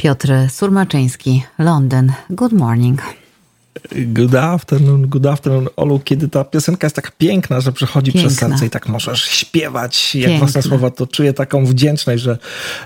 Piotr Surmaczyński, Londyn. Good morning. Good afternoon, good afternoon, Olu, kiedy ta piosenka jest taka piękna, że przechodzi piękna. przez serce i tak możesz śpiewać jak piękna. własne słowa, to czuję taką wdzięczność, że,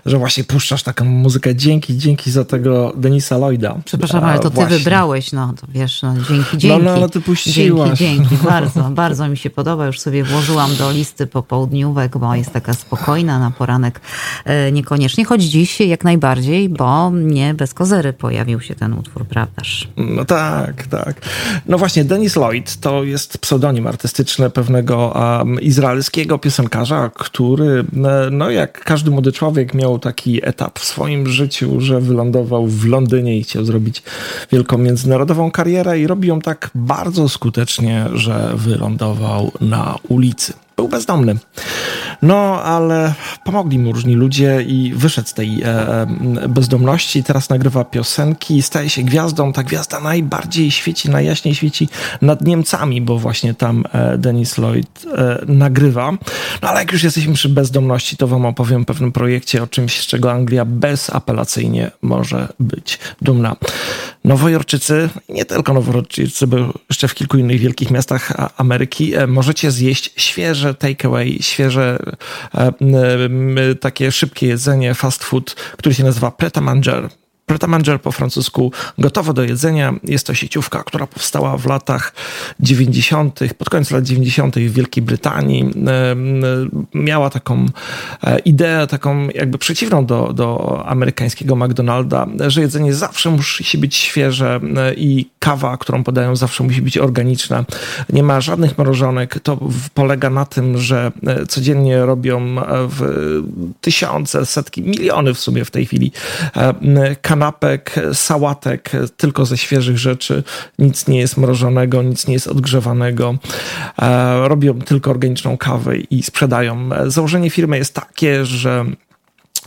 że właśnie puszczasz taką muzykę. Dzięki, dzięki za tego Denisa Lloyda. Przepraszam, ale to ty właśnie. wybrałeś, no to wiesz, no dzięki, dzięki. No, no, no ty puściłaś. Dzięki, dzięki, bardzo, bardzo mi się podoba. Już sobie włożyłam do listy popołudniówek, bo jest taka spokojna na poranek e, niekoniecznie, choć dziś jak najbardziej, bo nie bez kozery pojawił się ten utwór, prawdaż? No tak, tak, No właśnie, Dennis Lloyd to jest pseudonim artystyczny pewnego um, izraelskiego piosenkarza, który, no jak każdy młody człowiek, miał taki etap w swoim życiu, że wylądował w Londynie i chciał zrobić wielką międzynarodową karierę i robi ją tak bardzo skutecznie, że wylądował na ulicy. Był bezdomny. No, ale pomogli mu różni ludzie i wyszedł z tej e, bezdomności. Teraz nagrywa piosenki, staje się gwiazdą. Ta gwiazda najbardziej świeci, najjaśniej świeci nad Niemcami, bo właśnie tam e, Dennis Lloyd e, nagrywa. No, ale jak już jesteśmy przy bezdomności, to wam opowiem o pewnym projekcie, o czymś, z czego Anglia bezapelacyjnie może być dumna. Nowojorczycy, nie tylko Nowojorczycy, bo jeszcze w kilku innych wielkich miastach Ameryki e, możecie zjeść świeże takeaway, świeże e, takie szybkie jedzenie, fast food, który się nazywa Pret Manger. Pret Manger po francusku gotowo do jedzenia. Jest to sieciówka, która powstała w latach 90., pod koniec lat 90. w Wielkiej Brytanii. Miała taką e, ideę, taką jakby przeciwną do, do amerykańskiego McDonalda, że jedzenie zawsze musi być świeże e, i kawa, którą podają, zawsze musi być organiczna. Nie ma żadnych mrożonek. To polega na tym, że e, codziennie robią tysiące, setki, miliony w sumie w tej chwili kanapek, sałatek tylko ze świeżych rzeczy. Nic nie jest mrożonego, nic nie jest odgrzewanego. E, robią tylko organiczną kawę i sprzedają. Założenie firmy jest takie, że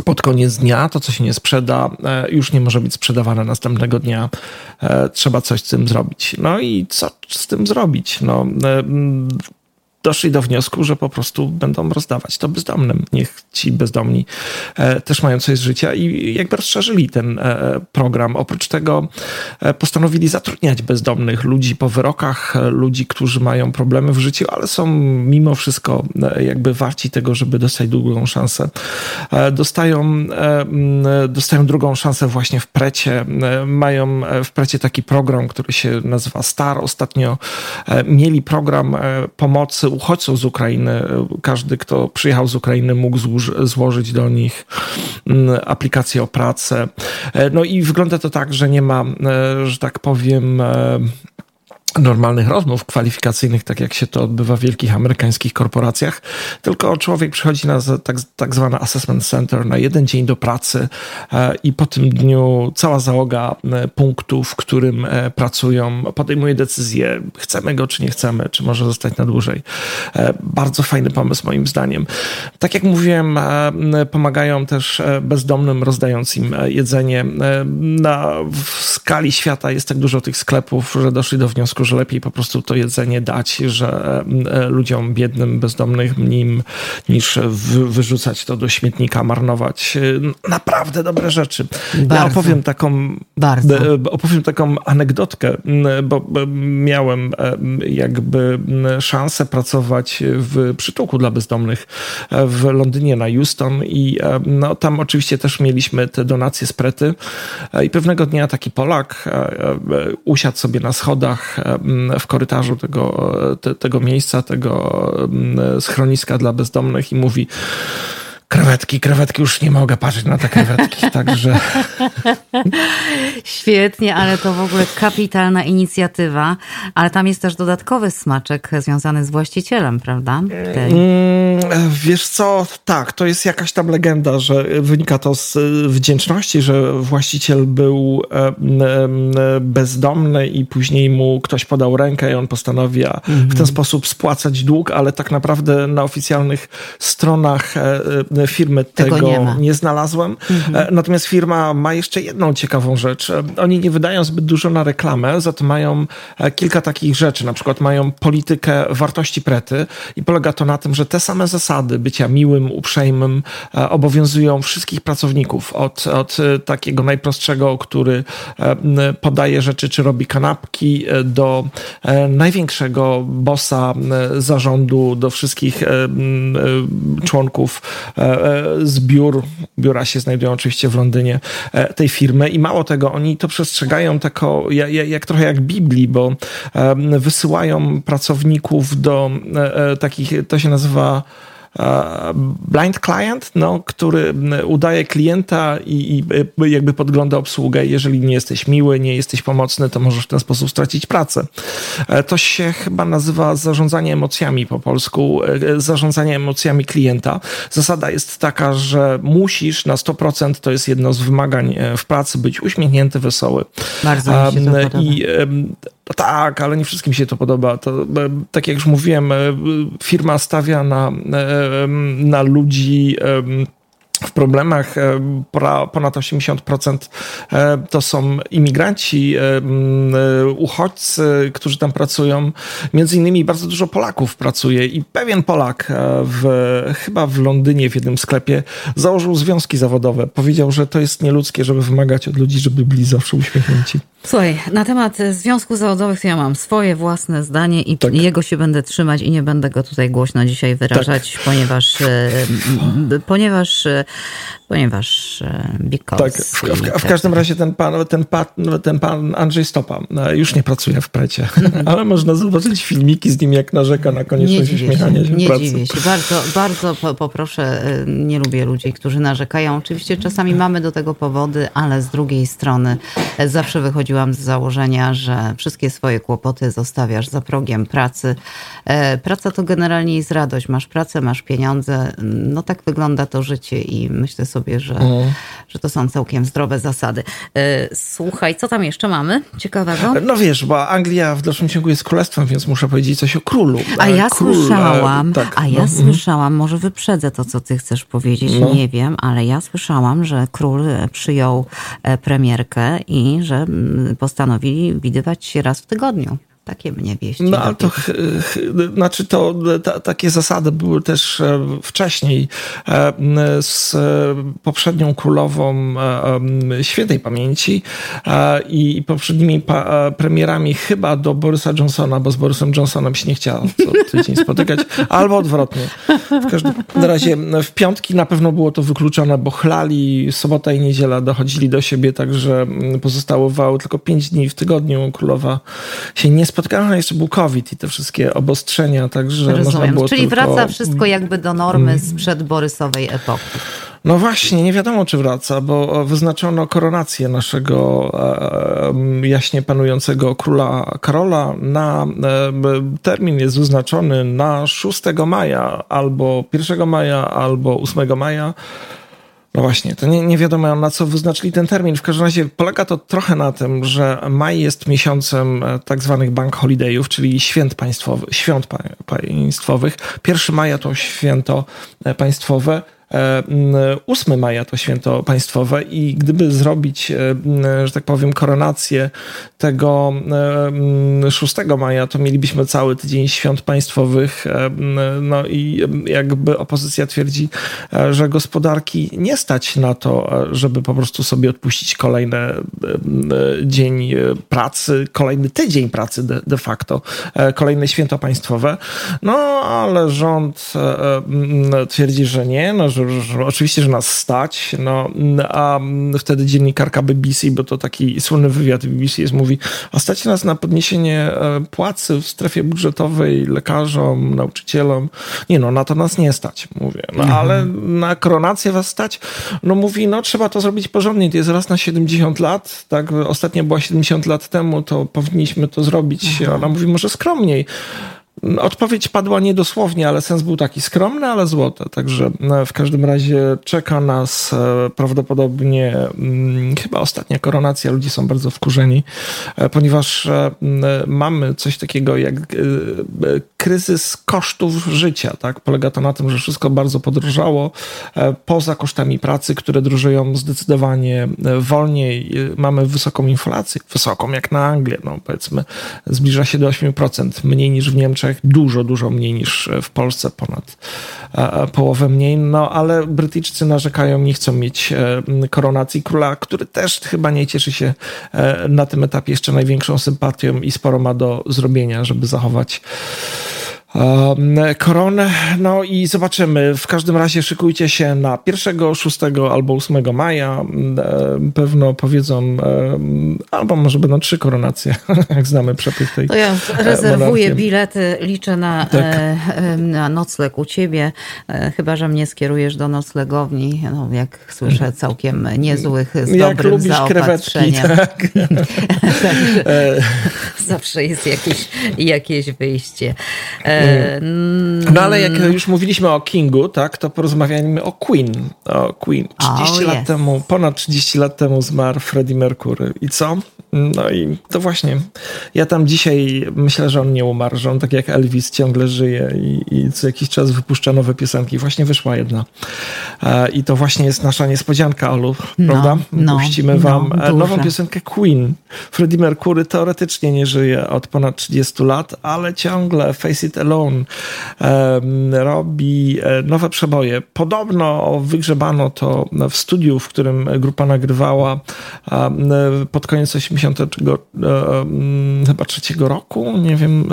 pod koniec dnia to, co się nie sprzeda, e, już nie może być sprzedawane następnego dnia. E, trzeba coś z tym zrobić. No i co z tym zrobić? No, doszli do wniosku, że po prostu będą rozdawać to bezdomnym. Niech ci bezdomni e, też mają coś z życia i jakby rozszerzyli ten e, program. Oprócz tego e, postanowili zatrudniać bezdomnych ludzi po wyrokach, ludzi, którzy mają problemy w życiu, ale są mimo wszystko jakby warci tego, żeby dostać drugą szansę. Dostają, dostają drugą szansę właśnie w precie. Mają w precie taki program, który się nazywa STAR. Ostatnio mieli program pomocy uchodźców z Ukrainy. Każdy, kto przyjechał z Ukrainy, mógł złożyć do nich mm, aplikację o pracę. E, no i wygląda to tak, że nie ma, e, że tak powiem, e, normalnych rozmów kwalifikacyjnych, tak jak się to odbywa w wielkich amerykańskich korporacjach, tylko człowiek przychodzi na tak, tak zwany assessment center na jeden dzień do pracy e, i po tym dniu cała załoga e, punktów, w którym e, pracują, podejmuje decyzję, chcemy go czy nie chcemy, czy może zostać na dłużej. Bardzo fajny pomysł moim zdaniem. Tak jak mówiłem, pomagają też bezdomnym, rozdając im jedzenie. Na, w skali świata jest tak dużo tych sklepów, że doszli do wniosku, że lepiej po prostu to jedzenie dać, że e, ludziom biednym, bezdomnym nim, niż wyrzucać to do śmietnika, marnować e, naprawdę dobre rzeczy. Bardzo. Ja opowiem taką, Bardzo. E, opowiem taką anegdotkę, bo miałem jakby szansę pracować w przytułku dla bezdomnych w Londynie na Houston i no, tam oczywiście też mieliśmy te donacje z prety i pewnego dnia taki Polak usiadł sobie na schodach w korytarzu tego, te, tego miejsca, tego schroniska dla bezdomnych i mówi krewetki, krewetki, już nie mogę patrzeć na te krewetki, także... Świetnie, ale to w ogóle kapitalna inicjatywa, ale tam jest też dodatkowy smaczek związany z właścicielem, prawda? Tej... Mm, wiesz co, tak, to jest jakaś tam legenda, że wynika to z wdzięczności, że właściciel był bezdomny i później mu ktoś podał rękę i on postanawia w ten mhm. sposób spłacać dług, ale tak naprawdę na oficjalnych stronach e, firmy tego, tego nie, nie, znalazłem. Mhm. Natomiast firma ma jeszcze jedną ciekawą rzecz. Oni nie wydają zbyt dużo na reklamę, za to mają kilka takich rzeczy. Na przykład mają politykę wartości prety i polega to na tym, że te same zasady bycia miłym, uprzejmym obowiązują wszystkich pracowników. Od, od takiego najprostszego, który podaje rzeczy, czy robi kanapki, do największego bossa zarządu, do wszystkich członków z biur. Biura się znajdują oczywiście w Londynie tej firmy i mało tego, oni to przestrzegają tako, jak, jak trochę jak Biblii, bo wysyłają pracowników do takich, to się nazywa blind client, no, który udaje klienta i, i, jakby podgląda obsługę. Jeżeli nie jesteś miły, nie jesteś pomocny, to możesz w ten sposób stracić pracę. E, to się chyba nazywa zarządzanie emocjami po polsku, e, zarządzanie emocjami klienta. Zasada jest taka, że musisz na 100%, to jest jedno z wymagań e, w pracy, być uśmiechnięty, wesoły. Bardzo mi się to podoba. I no tak, ale nie wszystkim się to podoba. To, tak jak już mówiłem, firma stawia na, na ludzi w problemach ponad 80% e, to są imigranci, e, uchodźcy, którzy tam pracują. Między innymi bardzo dużo Polaków pracuje i pewien Polak e, w, chyba w Londynie w jednym sklepie założył związki zawodowe. Powiedział, że to jest nieludzkie, żeby wymagać od ludzi, żeby byli zawsze uśmiechnięci. Słuchaj, na temat związków zawodowych to ja mam swoje własne zdanie i tak. jego się będę trzymać i nie będę go tutaj głośno dzisiaj wyrażać, tak. ponieważ, ponieważ ponieważ because... Tak, w, w, w, każdym razie ten pan, ten, pan, ten pan Andrzej Stopa e, już nie pracuje w precie, ale można zobaczyć filmiki z nim, jak narzeka na konieczność uśmiechania się, Nie pracy. dziwię się. Bardzo, bardzo poproszę, e, nie lubię ludzi, którzy narzekają. Oczywiście czasami mamy do tego powody, ale z drugiej strony e, zawsze wychodziłam z założenia, że wszystkie swoje kłopoty zostawiasz za progiem pracy. Praca to generalnie jest radość. Masz pracę, masz pieniądze. No tak wygląda to życie i myślę sobie, sobie, że, mm. Że to są całkiem zdrowe zasady. E, słuchaj, co tam jeszcze mamy ciekawego? No wiesz, bo Anglia w dalszym ciągu jest królestwem, więc muszę powiedzieć coś o królu. A ja Król, słyszałam, tak, a ja no. Mhm. słyszałam, może wyprzedzę to, co ty chcesz powiedzieć, no. nie wiem, ale ja słyszałam, że król przyjął e, premierkę i że mm, postanowili widywać się raz w tygodniu. Takie mnie wieści. No, ale to, znaczy to, ta, takie zasady były też e, wcześniej e, z poprzednią królową e, świętej pamięci i poprzednimi premierami chyba do Borysa Johnsona, bo z Borysem Johnsonem się nie chciała co tydzień spotykać, albo odwrotnie. W każdym razie w piątki na pewno było to wykluczone, bo chlali sobota i niedziela dochodzili do siebie, także pozostało tylko pięć dni w tygodniu. Królowa się nie spotykała spotkałem, jeszcze był COVID i te wszystkie obostrzenia, także Rozumiem. można było Czyli tylko... wraca wszystko jakby do normy mm. sprzed Borysowej epoki. No właśnie, nie wiadomo czy wraca, bo wyznaczono koronację naszego e, jaśnie panującego króla Karola na e, termin jest wyznaczony na 6 maja, albo 1 maja, albo 8 maja. No właśnie, to nie, nie wiadomo na co wyznaczyli ten termin. W każdym razie polega to trochę na tym, że maj jest miesiącem e, tak zwanych bank holidayów, czyli święt państwowych, świąt państwowych. 1 maja to święto e, państwowe. 8 e, maja to święto państwowe i gdyby zrobić, e, że tak powiem, koronację tego 6 maja, to mielibyśmy cały tydzień świąt państwowych. No i jakby opozycja twierdzi, e, że gospodarki nie stać na to, żeby po prostu sobie odpuścić kolejny dzień pracy, kolejny tydzień pracy de, de facto, kolejne święto państwowe. No ale rząd twierdzi, że nie, no, że, że oczywiście, że nas stać, no, a wtedy dziennikarka BBC, bo to taki słynny wywiad BBC jest, mówi, a stać nas na podniesienie e, płacy w strefie budżetowej lekarzom, nauczycielom. Nie no, na to nas nie stać, mówię. No, mhm. ale na koronację was stać? No mówi, no trzeba to zrobić porządnie, to jest raz na 70 lat, tak, ostatnia była 70 lat temu, to powinniśmy to zrobić. Mhm. Ona mówi, może skromniej. Odpowiedź padła niedosłownie, ale sens był taki skromny, ale złoty. Także e, w każdym razie czeka nas e, prawdopodobnie mm, chyba ostatnia koronacja. Ludzie są bardzo wkurzeni, e, ponieważ mamy coś takiego jak kryzys kosztów życia. Tak? Polega to na tym, że wszystko bardzo podrożało, poza kosztami pracy, które drożeją zdecydowanie wolniej. Mamy wysoką inflację, wysoką jak na Anglię, no powiedzmy zbliża się do 8%, mniej niż w Niemczech, dużo, dużo mniej niż w Polsce, ponad połowę mniej, no ale Brytyjczycy narzekają, nie chcą mieć koronacji króla, który też chyba nie cieszy się na tym etapie jeszcze największą sympatią i sporo ma do zrobienia, żeby zachować koronę. No i zobaczymy. W każdym razie szykujcie się na 1, 6 albo 8 maja. Pewno powiedzą, albo może będą trzy koronacje, jak znamy przepych tej To ja rezerwuję monarchii. bilety, liczę na, tak. E, na nocleg u ciebie, e, chyba, że mnie skierujesz do noclegowni, no, jak słyszę, całkiem niezłych, z jak dobrym lubisz zaopatrzeniem. Krewetki, tak. zawsze jest jakieś, jakieś wyjście. No ale jak już mówiliśmy o Kingu, tak, to porozmawiajmy o Queen. O Queen. 30 oh, lat yes. temu, ponad 30 lat temu zmarł Freddie Mercury. I co? No i to właśnie. Ja tam dzisiaj myślę, że on nie umarł, że on tak jak Elvis ciągle żyje i, i co jakiś czas wypuszcza nowe piosenki. Właśnie wyszła jedna. E, I to właśnie jest nasza niespodzianka, Olu, no, prawda? No, Puścimy no, wam no, nową piosenkę Queen. Freddie Mercury teoretycznie nie żyje od ponad 30 lat, ale ciągle Face It Alone robi e, nowe przeboje. Podobno wygrzebano to w studiu, w którym grupa nagrywała pod koniec 80 chyba trzeciego roku, nie wiem,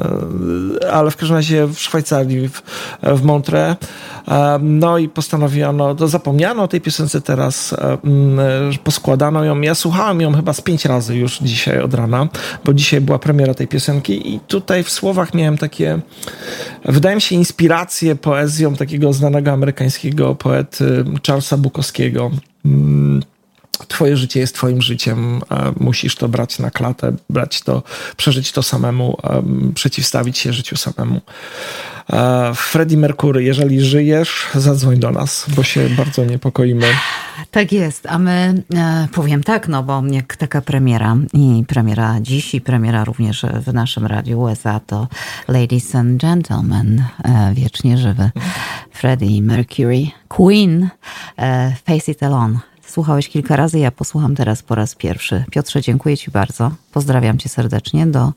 e, ale w każdym razie w Szwajcarii, w, w Montreux. No i postanowiono, to zapomniano o tej piosence teraz, poskładano ją. Ja słuchałem ją chyba z pięć razy już dzisiaj od rana, bo dzisiaj była premiera tej piosenki i tutaj w słowach miałem takie, wydaje mi się, inspirację poezją takiego znanego amerykańskiego poety Charlesa Bukowskiego. Twoje życie jest twoim życiem, musisz to brać na klatę, brać to, przeżyć to samemu, przeciwstawić się życiu samemu. Freddie Mercury, jeżeli żyjesz, zadzwoń do nas, bo się bardzo niepokoimy. Tak jest, a my e, powiem tak, no bo jak taka premiera i premiera dziś i premiera również w naszym radiu USA to Ladies and Gentlemen, e, wiecznie żywy Freddie Mercury, Queen, e, Face It Alone. Słuchałeś kilka razy, ja posłucham teraz po raz pierwszy. Piotrze, dziękuję Ci bardzo. Pozdrawiam Cię serdecznie. Do,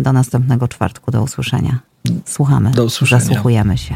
do następnego czwartku. Do usłyszenia. Słuchamy. Do usłyszenia. Zasłuchujemy się.